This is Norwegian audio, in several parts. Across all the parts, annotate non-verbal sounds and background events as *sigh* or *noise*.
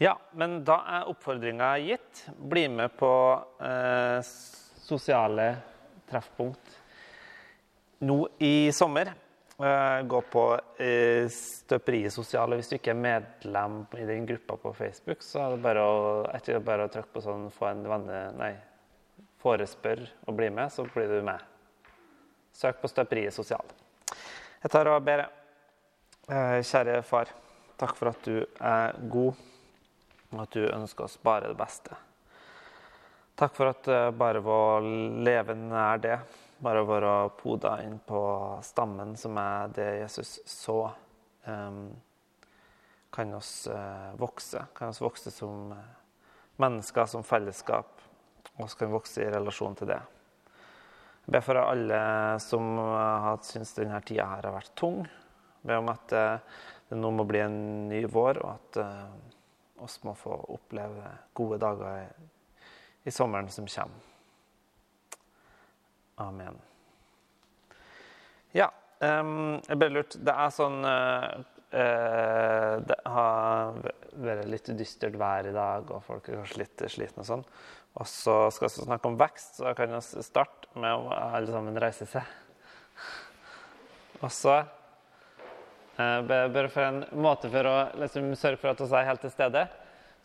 Ja, men da er oppfordringa gitt. Bli med på eh, sosiale treffpunkt nå i sommer. Eh, gå på eh, Støperiet sosiale. Hvis du ikke er medlem i den gruppa på Facebook, så er det bare å, etter bare å trykke på sånn 'få en venne', nei, forespør og bli med, så blir du med. Søk på Støperiet sosial. Jeg tar og ber. Eh, kjære far, takk for at du er god, og at du ønsker oss bare det beste. Takk for at eh, bare ved å leve nær det, bare å være poda inn på stammen, som er det Jesus så, eh, kan oss eh, vokse. Kan oss vokse som eh, mennesker, som fellesskap, og så kan vi vokse i relasjon til det. Jeg ber for alle som har syntes denne tida her har vært tung. Jeg ber om at det nå må bli en ny vår, og at oss må få oppleve gode dager i, i sommeren som kommer. Amen. Ja, um, jeg ble lurt Det er sånn uh, Det har vært litt dystert vær i dag, og folk er kanskje litt slitne og sånn. Og så skal vi snakke om vekst, så jeg kan vi starte med å alle sammen reise seg. Og så eh, bare for en måte for å liksom, sørge for at vi er helt til stede,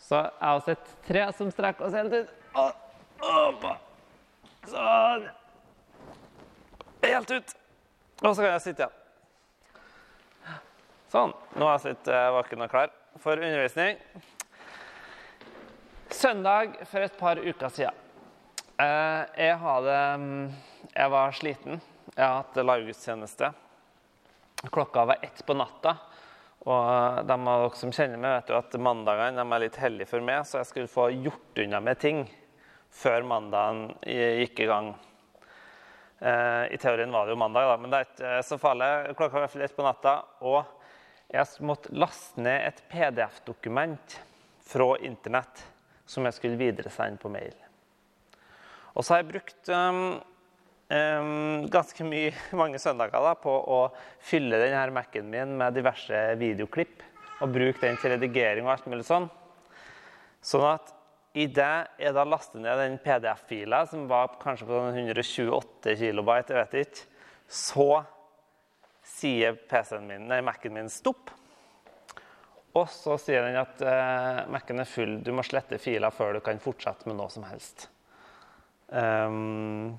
så jeg har sett tre som strekker oss helt ut. Sånn. Helt ut. Og så kan jeg sitte igjen. Sånn. Nå er jeg litt våken og klar for undervisning. Søndag for et par uker siden. Eh, jeg, hadde, mm, jeg var sliten. Jeg har hatt livegudstjeneste. Klokka var ett på natta. Og de av dere som kjenner meg, vet jo at mandagene er litt hellige for meg, så jeg skulle få gjort unna med ting før mandagen gikk i gang. Eh, I teorien var det jo mandag, da, men det er ikke så farlig. Klokka var i ett på natta, og jeg måtte laste ned et PDF-dokument fra internett som jeg skulle videresende på mail. Og så har jeg brukt um, ganske mye, *laughs* mange søndager da, på å fylle denne Mac-en min med diverse videoklipp og bruke den til redigering og alt mulig sånn. Sånn at i det jeg da lastet ned den PDF-fila, som var kanskje på sånn 128 kilobyte, jeg vet ikke, så sier PC-en min, nei, Mac-en min stopp. Og så sier den at uh, Mac-en er full, du må slette fila før du kan fortsette med noe som helst. Um,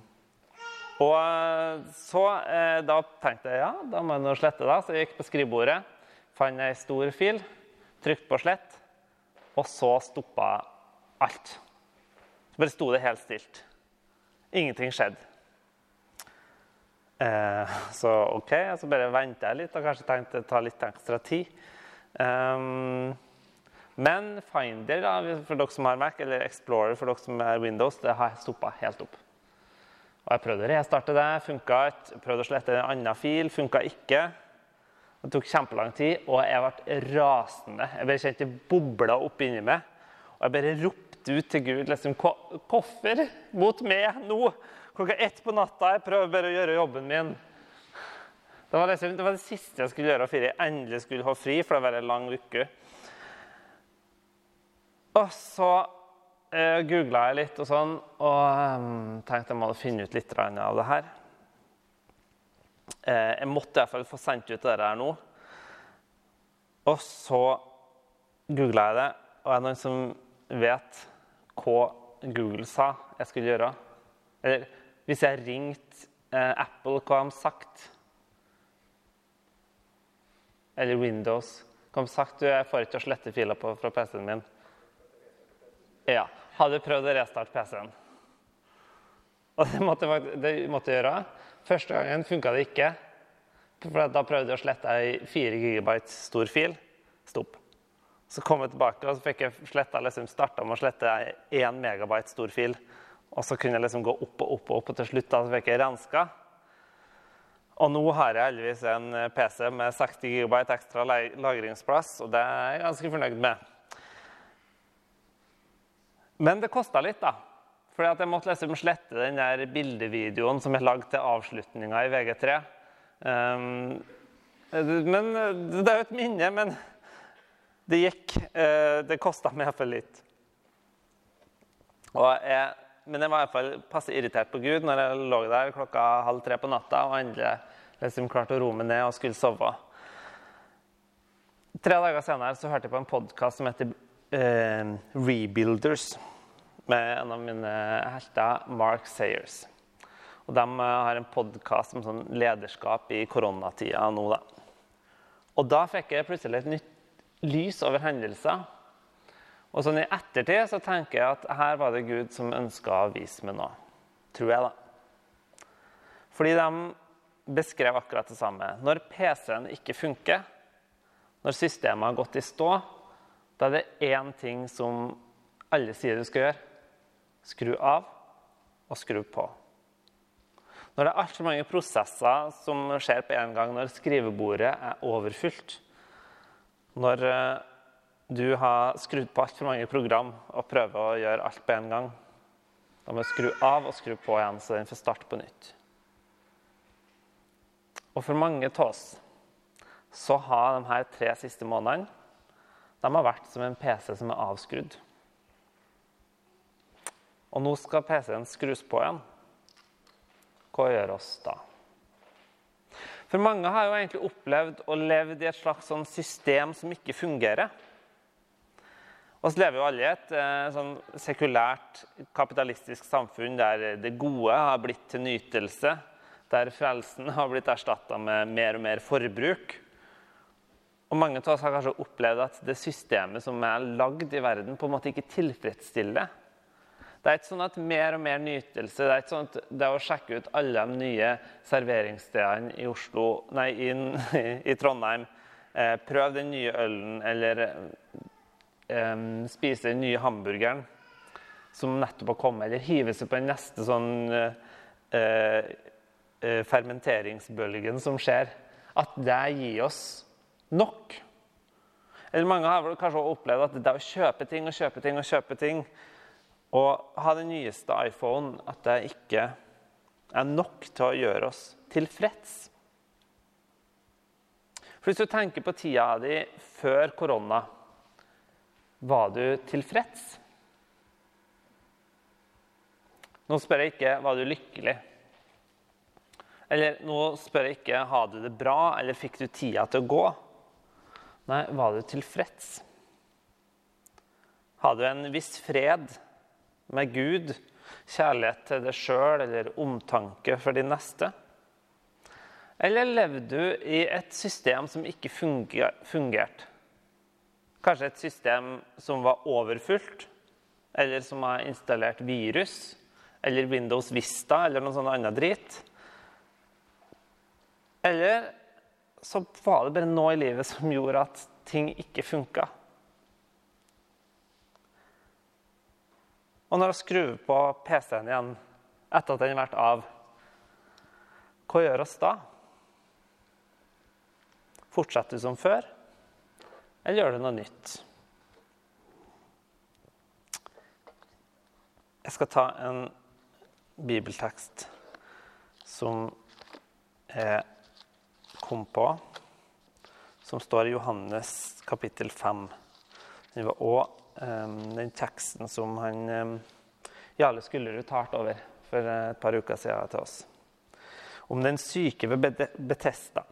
og så eh, da tenkte jeg ja, da må jeg nå slette, da. Så jeg gikk på skrivebordet, fant ei stor fil, trykte på slett, og så stoppa alt. Så bare sto det helt stilt. Ingenting skjedde. Eh, så OK, så bare venta jeg litt og kanskje tenkte ta litt ekstra tid. Um, men Finder da, for dere som har Mac, eller Explorer for dere som er Windows, det har stoppa helt opp. Og Jeg prøvde å restarte det, funka ikke. Prøvde å slette en annen fil, funka ikke. Det tok kjempelang tid, og jeg ble rasende. Jeg bare kjente det bobla opp inni meg. Og jeg bare ropte ut til Gud liksom, Hvorfor mot meg nå? Klokka ett på natta. Jeg prøver bare å gjøre jobben min. Det var, liksom, det var det siste jeg skulle gjøre før jeg endelig skulle ha fri, for det var en lang uke. Og så eh, googla jeg litt og sånn, og um, tenkte jeg måtte finne ut litt av det her. Eh, jeg måtte i hvert fall få sendt ut det her nå. Og så googla jeg det, og er det noen som vet hva Google sa jeg skulle gjøre? Eller hvis jeg ringte eh, Apple, hva har de sagt? Eller Windows. Hva har de sagt? Du, jeg får ikke å slette filer på, fra PC-en min. Ja. Hadde prøvd å restarte PC-en. Og det måtte, det måtte jeg gjøre. Første gangen funka det ikke. For da prøvde jeg å slette ei 4 GB stor fil. Stopp. Så kom jeg tilbake og så fikk jeg sletta, liksom, starta med å slette ei 1 MB stor fil. Og så kunne jeg liksom gå opp og opp og opp, og til slutt da så fikk jeg renska. Og nå har jeg heldigvis en PC med 60 GB ekstra lagringsplass, og det er jeg ganske fornøyd med. Men det kosta litt, da. Fordi at jeg måtte liksom slette den der bildevideoen som jeg lagde til avslutninga i VG3. Um, men Det er jo et minne, men det gikk. Uh, det kosta meg iallfall litt. Jeg, men jeg var i hvert fall passe irritert på Gud når jeg lå der klokka halv tre på natta og endelig liksom klarte å roe meg ned og skulle sove. Tre dager senere så hørte jeg på en podkast som heter Rebuilders, med en av mine helter, Mark Sayers. Og De eh, har en podkast om sånn lederskap i koronatida nå. da. Og da fikk jeg plutselig et nytt lys over hendelser. Og sånn I ettertid så tenker jeg at her var det Gud som ønska å vise meg noe. Tror jeg, da. Fordi de beskrev akkurat det samme. Når PC-en ikke funker, når systemet har gått i stå, da er det én ting som alle sier du skal gjøre. Skru av og skru på. Når det er altfor mange prosesser som skjer på en gang, når skrivebordet er overfylt, når eh, du har skrudd på altfor mange program og prøver å gjøre alt på en gang. Da må du skru av og skru på igjen, så den får starte på nytt. Og for mange av oss så har de her tre siste månedene de har vært som en PC som er avskrudd. Og nå skal PC-en skrus på igjen. Hva gjør oss da? For mange har jo egentlig opplevd å leve i et slags sånn system som ikke fungerer. Og så lever jo alle i et eh, sånn sekulært, kapitalistisk samfunn der det gode har blitt til nytelse, der frelsen har blitt erstatta med mer og mer forbruk. Og Mange av oss har kanskje opplevd at det systemet som er lagd i verden, på en måte ikke tilfredsstiller det. Er ikke sånn at mer og mer nytelse Det er ikke sånn at det å sjekke ut alle de nye serveringsstedene i Oslo, nei, i, *laughs* i Trondheim, eh, prøv den nye ølen eller eh, spise den nye hamburgeren som nettopp har kommet, eller hive seg på den neste sånn eh, eh, fermenteringsbølgen som skjer, at det gir oss nok. Eller mange har kanskje opplevd at det å kjøpe ting og kjøpe ting og kjøpe ting og ha den nyeste iPhone at det ikke er nok til å gjøre oss tilfreds. For Hvis du tenker på tida di før korona, var du tilfreds? Nå spør jeg ikke var du lykkelig. Eller nå spør jeg ikke har du det bra, eller fikk du tida til å gå. Nei, var du tilfreds? Har du en viss fred med Gud, kjærlighet til deg sjøl eller omtanke for de neste? Eller levde du i et system som ikke fungerte? Kanskje et system som var overfylt, eller som har installert virus, eller Windows Vista eller noe sånt annet drit? Eller så var det bare noe i livet som gjorde at ting ikke funka. Og når jeg skrur på PC-en igjen etter at den har vært av, hva gjør oss da? Fortsetter du som før, eller gjør du noe nytt? Jeg skal ta en bibeltekst som jeg kom på, som står i Johannes kapittel 5. Den var også den teksten som han Jarle Skullerud talte over for et par uker siden til oss. Om den syke ved Betesta.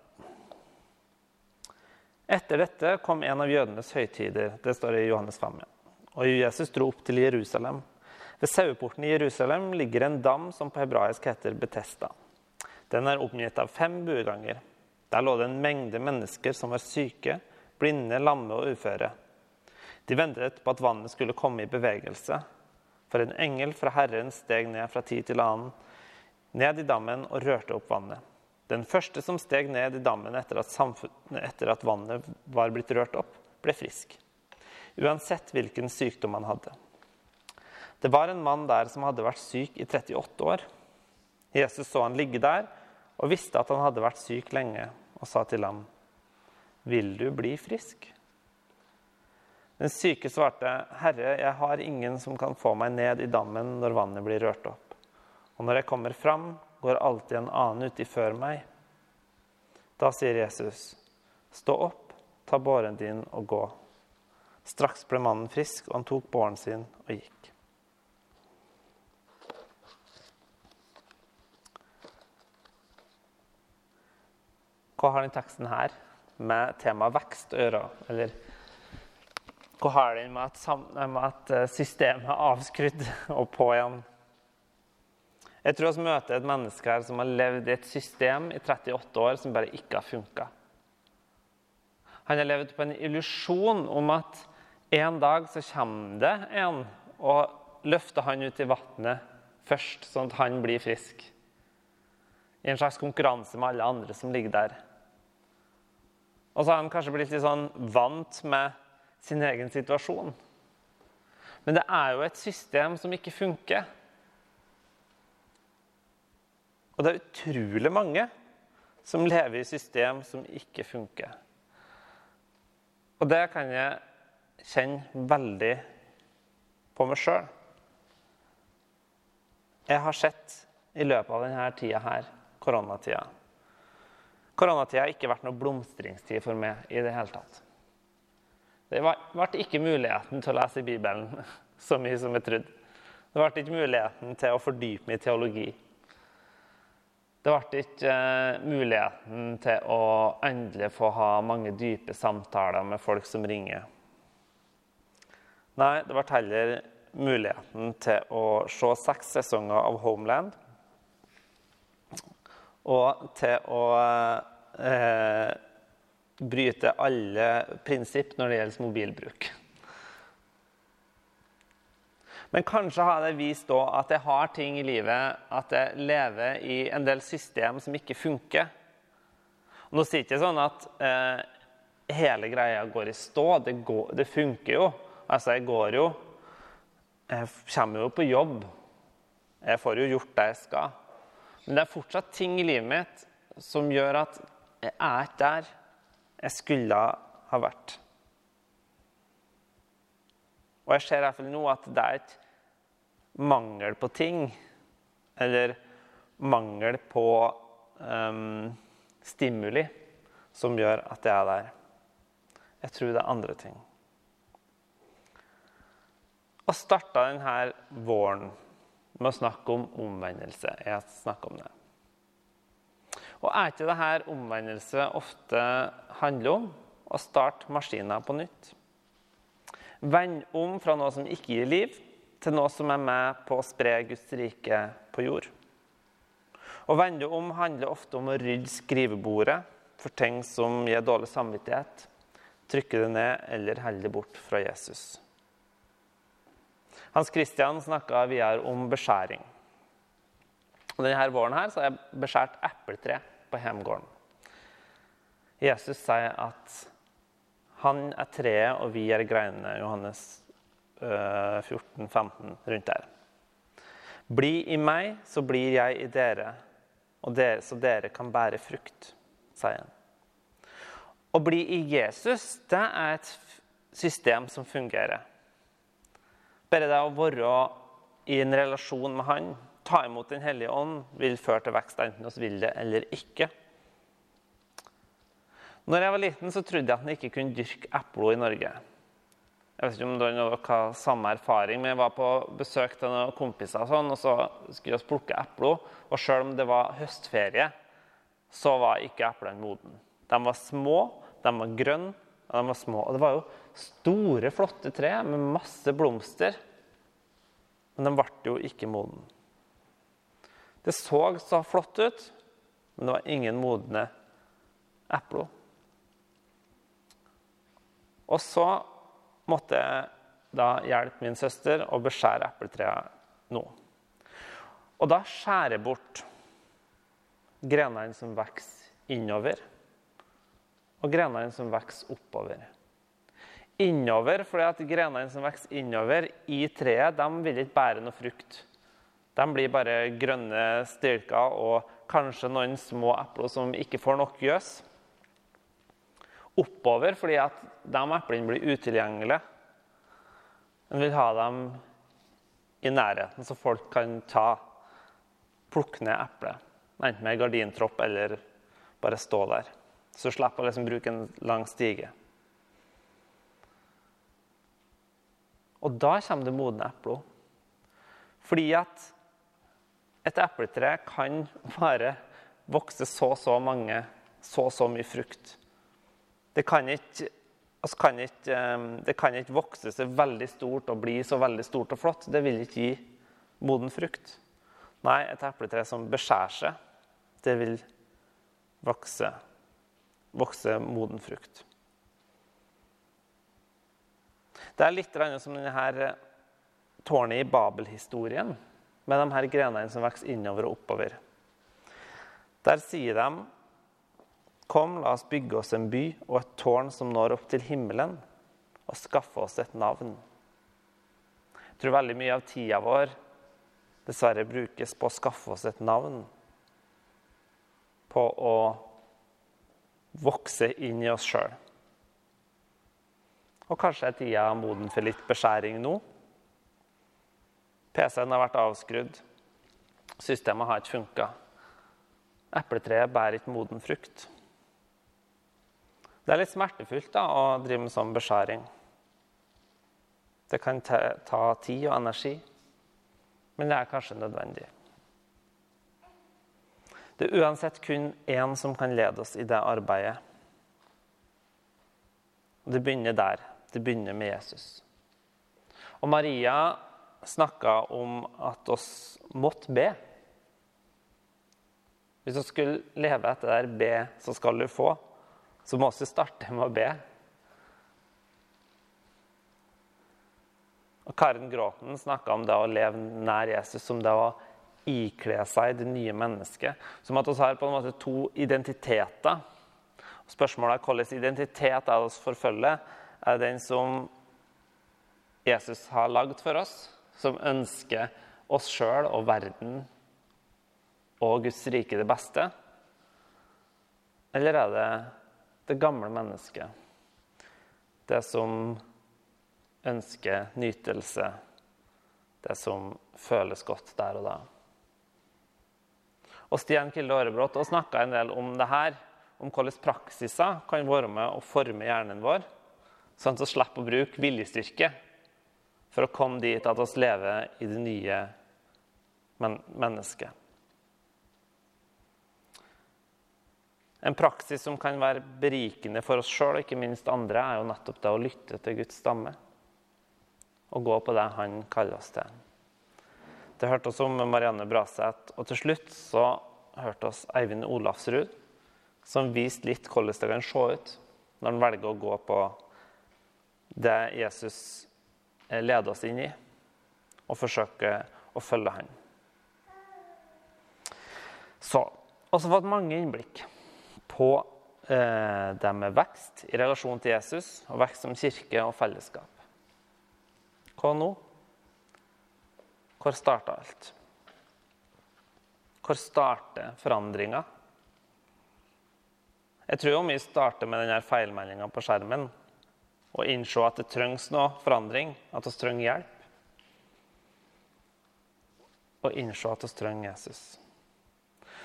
Etter dette kom en av jødenes høytider. Det står i Johannes 5. Og Jesus dro opp til Jerusalem. Ved saueporten i Jerusalem ligger en dam som på hebraisk heter Betesta. Den er omgitt av fem bueganger. Der lå det en mengde mennesker som var syke, blinde, lamme og uføre. De ventet på at vannet skulle komme i bevegelse. For en engel fra Herren steg ned fra tid til annen, ned i dammen og rørte opp vannet. Den første som steg ned i dammen etter at, etter at vannet var blitt rørt opp, ble frisk. Uansett hvilken sykdom han hadde. Det var en mann der som hadde vært syk i 38 år. Jesus så han ligge der og visste at han hadde vært syk lenge, og sa til ham, 'Vil du bli frisk?' Den syke svarte, 'Herre, jeg har ingen som kan få meg ned i dammen når vannet blir rørt opp.' 'Og når jeg kommer fram, går alltid en annen uti før meg.' Da sier Jesus, 'Stå opp, ta båren din og gå.' Straks ble mannen frisk, og han tok båren sin og gikk. Hva har den teksten her med temaet vekst? Eller hva har den med at eh, systemet er avskrudd *laughs* og på igjen? Jeg tror vi møter et menneske her som har levd i et system i 38 år som bare ikke har funka. Han har levd på en illusjon om at en dag så kommer det en og løfter han ut i vannet først, sånn at han blir frisk. I en slags konkurranse med alle andre som ligger der. Og så har han kanskje blitt litt sånn vant med sin egen situasjon. Men det er jo et system som ikke funker. Og det er utrolig mange som lever i system som ikke funker. Og det kan jeg kjenne veldig på meg sjøl. Jeg har sett i løpet av denne tida her, koronatida Koronatida har ikke vært noe blomstringstid for meg i det hele tatt. Det ble ikke muligheten til å lese Bibelen *laughs* så mye som jeg trodde. Det ble ikke muligheten til å fordype meg i teologi. Det ble ikke uh, muligheten til å endelig få ha mange dype samtaler med folk som ringer. Nei, det ble heller muligheten til å se seks sesonger av Homeland og til å eh, bryte alle prinsipp når det gjelder mobilbruk. Men kanskje har det vist at jeg har ting i livet, at jeg lever i en del system som ikke funker. Nå sier jeg ikke sånn at eh, hele greia går i stå. Det, går, det funker jo. Altså, jeg går jo Jeg kommer jo på jobb. Jeg får jo gjort det jeg skal. Men det er fortsatt ting i livet mitt som gjør at jeg er ikke der jeg skulle ha vært. Og jeg ser i hvert fall nå at det er et mangel på ting, eller mangel på um, stimuli, som gjør at jeg er der. Jeg tror det er andre ting. Og starta denne våren med å snakke om omvendelse. Jeg snakker om det. Og er ikke det her omvendelse ofte handler om? Å starte maskiner på nytt. Vend om fra noe som ikke gir liv, til noe som er med på å spre Guds rike på jord. Å vende om handler ofte om å rydde skrivebordet for ting som gir dårlig samvittighet, trykke det ned eller holde det bort fra Jesus. Hans Christian snakka videre om beskjæring. Og denne våren her så har jeg beskjært epletre på hjemgården. Jesus sier at han er treet, og vi er greinene. Johannes 14, øh, 15, rundt der. Bli i meg, så blir jeg i dere, dere, så dere kan bære frukt, sier han. Å bli i Jesus, det er et system som fungerer. Bare det å være i en relasjon med Han, ta imot Den hellige ånd, vil føre til vekst, enten vi vil det eller ikke. Når jeg var liten, så trodde jeg at en ikke kunne dyrke epler i Norge. Jeg vet ikke om dere har samme erfaring, men jeg var på besøk til noen kompiser, og, sånn, og så skulle vi plukke epler. Og selv om det var høstferie, så var ikke eplene modne. De var små, de var grønne, og de var små. Og det var jo store, flotte tre med masse blomster. Men de ble jo ikke moden. Det så så flott ut, men det var ingen modne epler. Og så måtte jeg da hjelpe min søster å beskjære epletreet nå. Og da skjærer jeg bort grenene som vokser innover, og grenene som vokser oppover innover, fordi at grenene som vokser innover i treet, de vil ikke bære noe frukt. De blir bare grønne stilker og kanskje noen små epler som ikke får nok gjøs. Oppover fordi at de eplene blir utilgjengelige. En vil ha dem i nærheten, så folk kan ta, plukke ned eplet. Enten med gardintropp eller bare stå der. Så slipper å liksom bruke en lang stige. Og da kommer det modne epler. Fordi at et epletre kan bare vokse så så mange, så så mye frukt. Det kan ikke, altså kan ikke, eh, det kan ikke vokse seg veldig stort og bli så veldig stort og flott. Det vil ikke gi moden frukt. Nei, et epletre som beskjærer seg, det vil vokse, vokse moden frukt. Det er litt som denne tårnet i Babel-historien, med de her grenene som vokser innover og oppover. Der sier de Kom, la oss bygge oss en by og et tårn som når opp til himmelen, og skaffe oss et navn. Jeg tror veldig mye av tida vår dessverre brukes på å skaffe oss et navn. På å vokse inn i oss sjøl. Og kanskje er tida moden for litt beskjæring nå. PC-en har vært avskrudd. Systemet har ikke funka. Epletreet bærer ikke moden frukt. Det er litt smertefullt da, å drive med sånn beskjæring. Det kan ta, tid og energi, men det er kanskje nødvendig. Det er uansett kun én som kan lede oss i det arbeidet. Det begynner der. Det begynner med Jesus. Og Maria snakka om at oss måtte be. Hvis du skulle leve etter der 'be, så skal du få', så må vi starte med å be. Og Karen Gråten snakka om det å leve nær Jesus som det å ikle seg det nye mennesket. Som at vi har på en måte to identiteter. Spørsmålet er hvilken identitet er det vi forfølger. Er den som Jesus har lagd for oss, som ønsker oss sjøl og verden og Guds rike det beste? Eller er det det gamle mennesket? Det som ønsker nytelse, det som føles godt der og da. Og Stian Kilde Aarebrot snakka en del om det her, om hvordan praksiser kan være med å forme hjernen vår, sånn at vi slipper å bruke viljestyrke for å komme dit at vi lever i det nye mennesket. En praksis som kan være berikende for oss sjøl og ikke minst andre, er jo nettopp det å lytte til Guds stamme. Og gå på det Han kaller oss til. Det hørte oss om Marianne Braseth. Og til slutt så hørte oss Eivind Olafsrud, som viste litt hvordan det kan se ut når han velger å gå på det Jesus leder oss inn i, og forsøker å følge han. Så, også fått mange innblikk på eh, det med vekst i relasjon til Jesus og vekst som kirke og fellesskap. Hva nå? Hvor starta alt? Hvor starter forandringa? Jeg tror mye starter med denne feilmeldinga på skjermen. Og innse at det trengs noe forandring, at vi trenger hjelp. Og innse at vi trenger Jesus.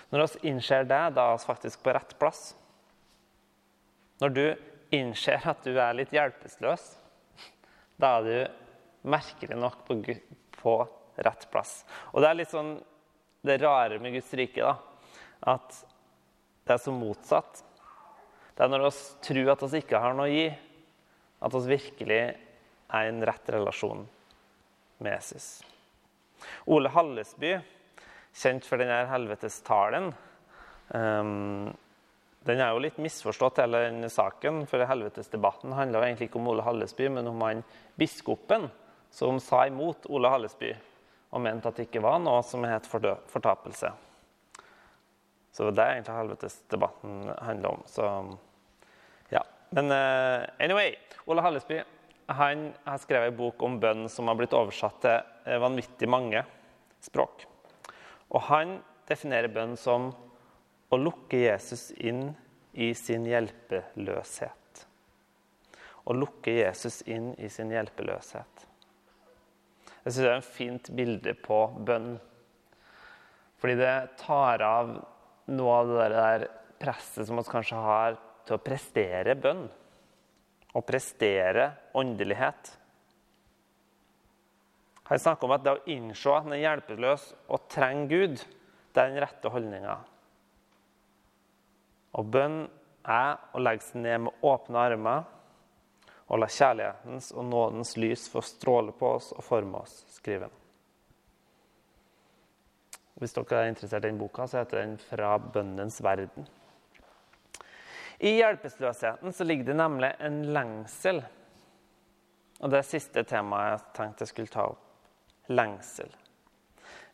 Når vi innser det, da er vi faktisk på rett plass. Når du innser at du er litt hjelpeløs, da er du merkelig nok på, på rett plass. Og det er litt sånn det rare med Guds rike, da. At det er så motsatt. Det er når vi tror at vi ikke har noe å gi, at vi virkelig er i en rett relasjon med Jesus. Ole Hallesby kjent for denne helvetestalen. Um, den er jo litt misforstått, hele den saken. For helvetesdebatten handla egentlig ikke om Ole Hallesby, men om han biskopen som sa imot Ole Hallesby og mente at det ikke var noe som het fortapelse. Så det er egentlig helvetesdebatten handler om. Så. Men uh, anyway. Ole Hallesby han har skrevet en bok om bønn som har blitt oversatt til eh, vanvittig mange språk. Og han definerer bønn som å lukke Jesus inn i sin hjelpeløshet. Å lukke Jesus inn i sin hjelpeløshet. Jeg syns det er en fint bilde på bønn. Fordi det tar av noe av det der presset som vi kanskje har til å prestere bønn. Å prestere åndelighet. Han snakker om at det å innse at en er hjelpeløs og trenger Gud, det er den rette holdninga. Og bønn er å legge seg ned med åpne armer og la kjærlighetens og nådens lys få stråle på oss og forme oss, skriver han. Hvis dere er interessert i den boka, så heter den 'Fra bønnens verden'. I hjelpeløsheten så ligger det nemlig en lengsel. Og det er siste temaet jeg tenkte jeg skulle ta opp. Lengsel.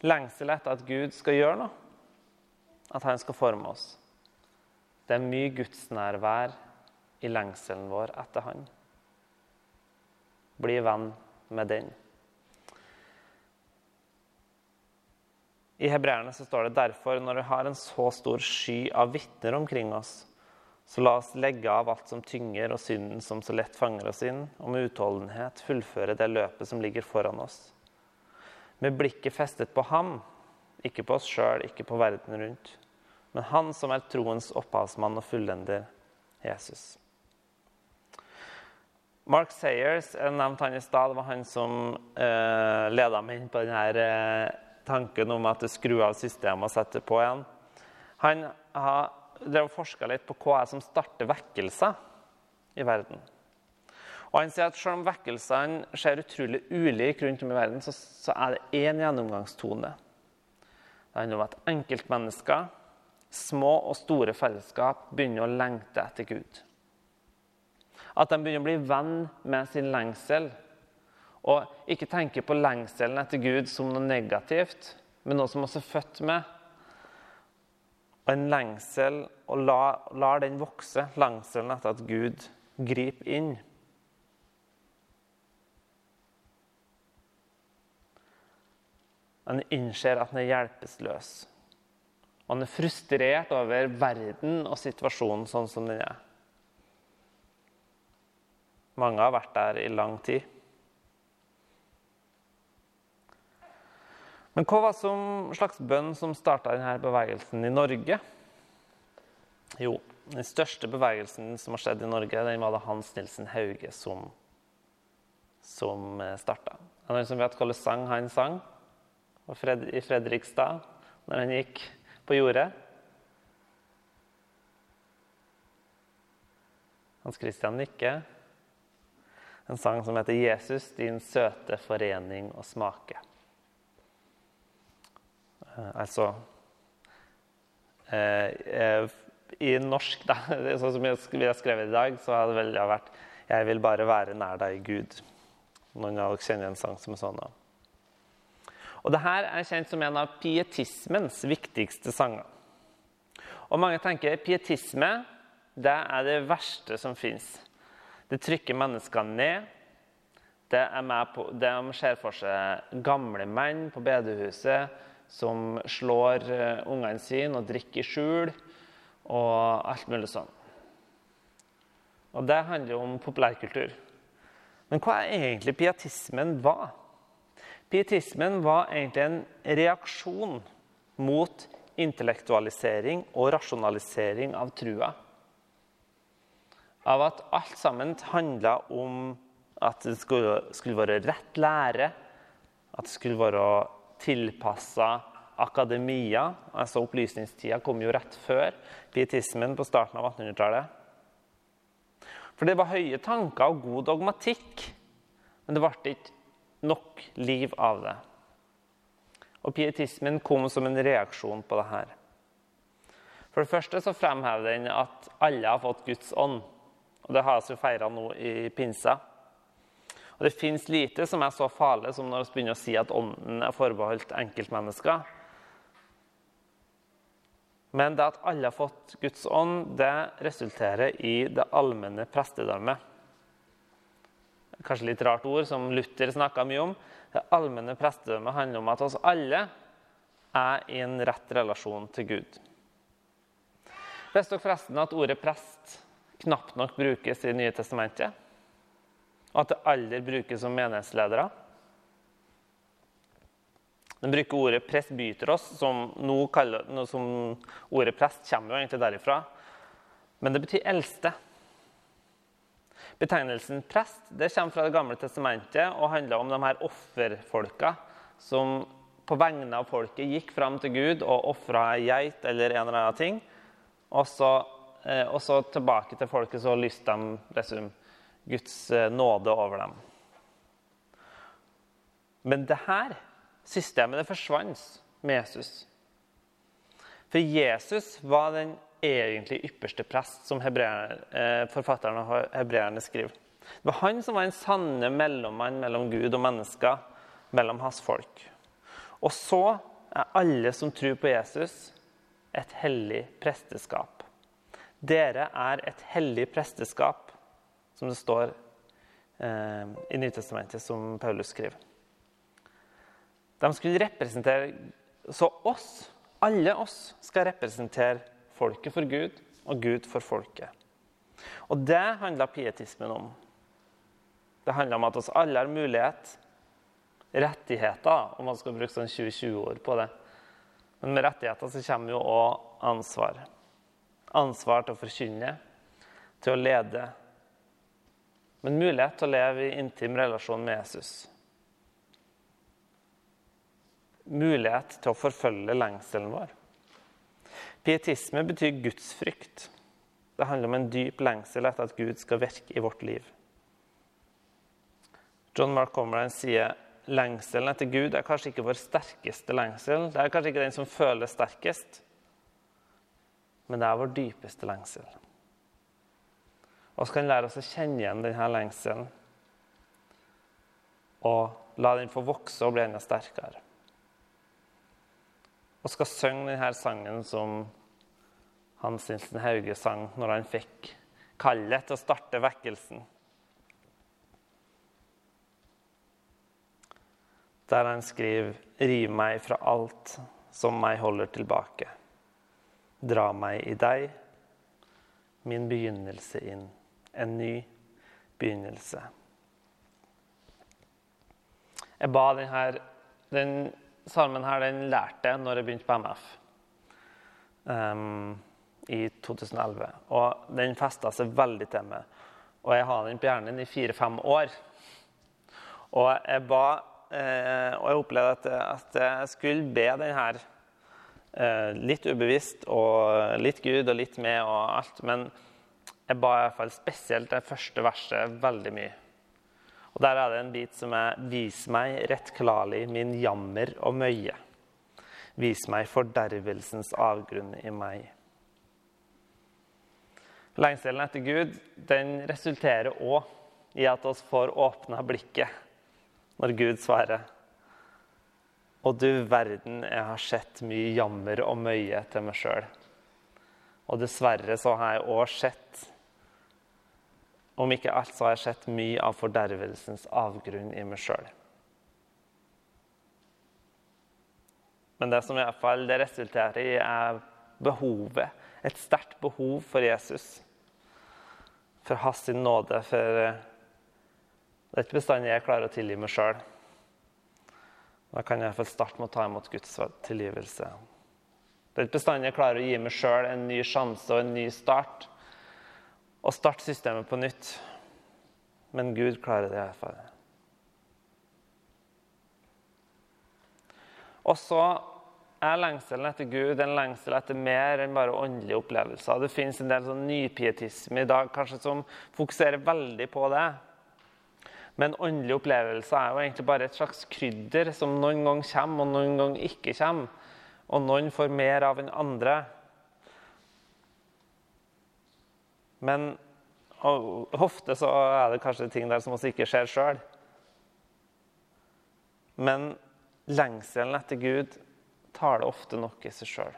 Lengsel etter at Gud skal gjøre noe. At han skal forme oss. Det er mye gudsnærvær i lengselen vår etter Han. Bli venn med den. I hebreerne så står det derfor, når vi har en så stor sky av vitner omkring oss, så la oss legge av alt som tynger og synden som så lett fanger oss inn, og med utholdenhet fullføre det løpet som ligger foran oss. Med blikket festet på ham, ikke på oss sjøl, ikke på verden rundt, men han som er troens opphavsmann og fullender, Jesus. Mark Sayers, jeg nevnte han i stad, det var han som eh, leda meg inn på denne eh, tanken om at du skrur av systemet og setter på igjen. Han har drev forska litt på hva er som starter vekkelser i verden. Og han sier at Selv om vekkelsene skjer utrolig ulike rundt om i verden, så, så er det én gjennomgangstone. Det handler om at enkeltmennesker, små og store fellesskap, begynner å lengte etter Gud. At de begynner å bli venn med sin lengsel og ikke tenke på lengselen etter Gud som noe negativt, men noe som også er født med. Og en lengsel, og lar la den vokse, lengselen etter at Gud griper inn. Han innser at han er hjelpeløs. Og han er frustrert over verden og situasjonen sånn som den er. Mange har vært der i lang tid. Men hva var som slags bønn som starta denne bevegelsen i Norge? Jo, den største bevegelsen som har skjedd i Norge, den var det Hans Nilsen Hauge som, som eh, starta. Er det noen som vet hvilken sang han sang i Fredrikstad når han gikk på jordet? Hans Christian nikker. En sang som heter 'Jesus, din søte forening og smake'. Eh, altså eh, eh, I norsk, da, *laughs* sånn som vi har skrevet i dag, så har det vel vært 'Jeg vil bare være nær deg, Gud'. Noen av dere kjenner en sang som er sånn. da. Og det her er kjent som en av pietismens viktigste sanger. Og mange tenker pietisme det er det verste som fins. Det trykker menneskene ned. Det er med på, De ser for seg gamle menn på bedehuset som slår eh, ungene sine og drikker i skjul og alt mulig sånn. Og det handler jo om populærkultur. Men hva er egentlig pietismen var? Pietismen var egentlig en reaksjon mot intellektualisering og rasjonalisering av trua. Av at alt sammen handla om at det skulle, skulle være rett lære, at det skulle være tilpassa akademia. altså Opplysningstida kom jo rett før pietismen på starten av 1800-tallet. For det var høye tanker og god dogmatikk, men det ble ikke nok liv av det. Og pietismen kom som en reaksjon på det her. For det første så fremhever den at alle har fått Guds ånd. Og det har vi jo feira nå i pinsa. Og Det fins lite som er så farlig som når vi begynner å si at ånden er forbeholdt enkeltmennesker. Men det at alle har fått Guds ånd, det resulterer i det allmenne prestedømmet. Kanskje litt rart ord, som Luther snakka mye om. Det allmenne prestedømmet handler om at oss alle er i en rett relasjon til Gud. Visste dere forresten at ordet prest knapt nok brukes i Nye testamentet? At det aldri brukes som menighetsledere. Den bruker ordet 'presbyteros', som, kaller, som ordet prest kommer jo egentlig derifra. Men det betyr eldste. Betegnelsen prest det kommer fra Det gamle testamentet og handler om de her offerfolka som på vegne av folket gikk fram til Gud og ofra ei geit eller en eller annen ting. Og så, eh, og så tilbake til folket så lyste de resum, Guds eh, nåde over dem. Men det her systemet det forsvant med Jesus. For Jesus var den egentlig ypperste prest, som eh, forfatteren av hebreerne skriver. Det var han som var en sanne mellommann mellom Gud og mennesker, mellom hans folk. Og så er alle som tror på Jesus, et hellig presteskap. Dere er et hellig presteskap, som det står eh, i Nytestamentet, som Paulus skriver. De skulle representere Så oss, alle oss, skal representere folket for Gud og Gud for folket. Og det handler pietismen om. Det handler om at oss alle har mulighet, rettigheter, om man skal bruke sånn 20-20-ord på det. Men med rettigheter så kommer jo òg ansvar. Ansvar til å forkynne, til å lede. Men mulighet til å leve i intim relasjon med Jesus. Mulighet til å forfølge lengselen vår. Pietisme betyr gudsfrykt. Det handler om en dyp lengsel etter at Gud skal virke i vårt liv. John Mark Comerine sier lengselen etter Gud er kanskje ikke vår sterkeste lengsel. Det er kanskje ikke den som føles sterkest, men det er vår dypeste lengsel. Og så kan lære oss å kjenne igjen denne lengselen og la den få vokse og bli enda sterkere og skal synge denne sangen som Hans Nilsen Hauge sang når han fikk kallet til å starte vekkelsen. Der han skriver 'Riv meg fra alt som meg holder tilbake'. Dra meg i deg, min begynnelse inn. En ny begynnelse. Jeg ba denne, den salmen her den lærte jeg når jeg begynte på MF um, i 2011. Og den festa seg veldig til meg. Og jeg har den på hjernen i fire-fem år. Og jeg ba eh, Og jeg opplevde at, at, jeg skulle be den her eh, litt ubevisst, og litt Gud og litt med og alt. Men jeg ba i hvert fall spesielt det første verset veldig mye. Og Der er det en bit som er 'Vis meg rettklarlig min jammer og møye'. Vis meg fordervelsens avgrunn i meg. Lengselen etter Gud den resulterer òg i at oss får åpna blikket når Gud svarer. Og du verden, jeg har sett mye jammer og møye til meg sjøl. Og dessverre så har jeg òg sett om ikke alt, så har jeg sett mye av fordervelsens avgrunn i meg sjøl. Men det som i hvert fall det resulterer i, er behovet. Et sterkt behov for Jesus. For hans nåde. For det er ikke bestandig jeg klarer å tilgi meg sjøl. Da kan jeg i hvert fall starte med å ta imot Guds tilgivelse. Det er ikke bestandig jeg klarer å gi meg sjøl en ny sjanse og en ny start og starte systemet på nytt. Men Gud klarer det fall. Og så er lengselen etter Gud en lengsel etter mer enn bare åndelige opplevelser. Det fins en del sånn nypietisme i dag kanskje som fokuserer veldig på det. Men åndelige opplevelser er jo egentlig bare et slags krydder som noen ganger kommer, og noen ganger ikke kommer. Og noen får mer av enn andre. Men ofte så er det kanskje ting der som også ikke ser sjøl. Men lengselen etter Gud taler ofte nok i seg sjøl.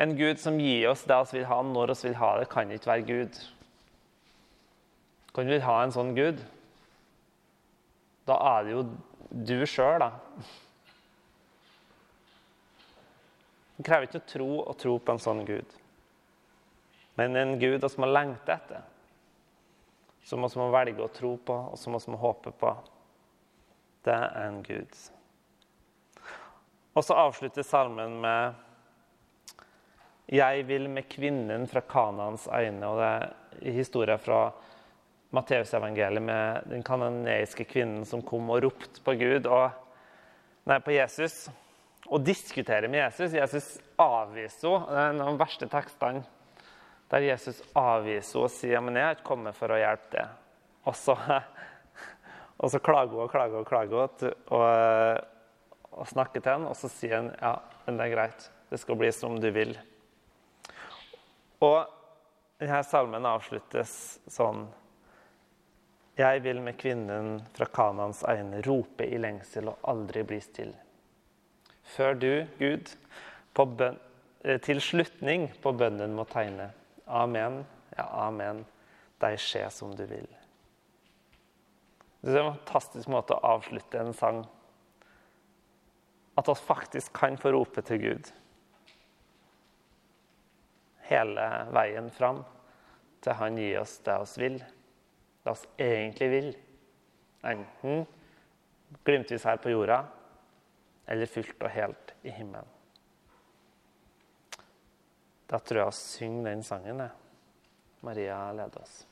En Gud som gir oss det vi vil ha når vi vil ha det, kan ikke være Gud. Kan vi ha en sånn Gud? Da er det jo du sjøl, da. Det krever ikke å tro og tro på en sånn Gud men en Gud som har lengter etter. Som vi må velge å tro på, og som vi må håpe på. Det er en Gud. Og så avslutter salmen med 'Jeg vil med kvinnen fra Kanans øyne'. Og det er historien fra Matteusevangeliet med den kanoneiske kvinnen som kom og ropte på Gud og, nei, på Jesus og diskuterer med Jesus. Jesus avviser henne. Det er en av de verste tekstene der Jesus avviser henne og sier men jeg har ikke kommet for å hjelpe deg. Og så, *laughs* og så klager hun og klager og klager og, og snakker til henne, og så sier han ja, men det er greit. Det skal bli som du vil. Og denne salmen avsluttes sånn Jeg vil med kvinnen fra Kanans øyne rope i lengsel og aldri bli stille. Før du, Gud, bøn, eh, til slutning på bønnen må tegne. Amen, ja, amen, deg skje som du vil. Det er en fantastisk måte å avslutte en sang At vi faktisk kan få rope til Gud hele veien fram til Han gir oss det vi vil, det vi egentlig vil. Enten glimtvis her på jorda eller fullt og helt i himmelen. Da tror jeg vi synger den sangen. Maria leder oss.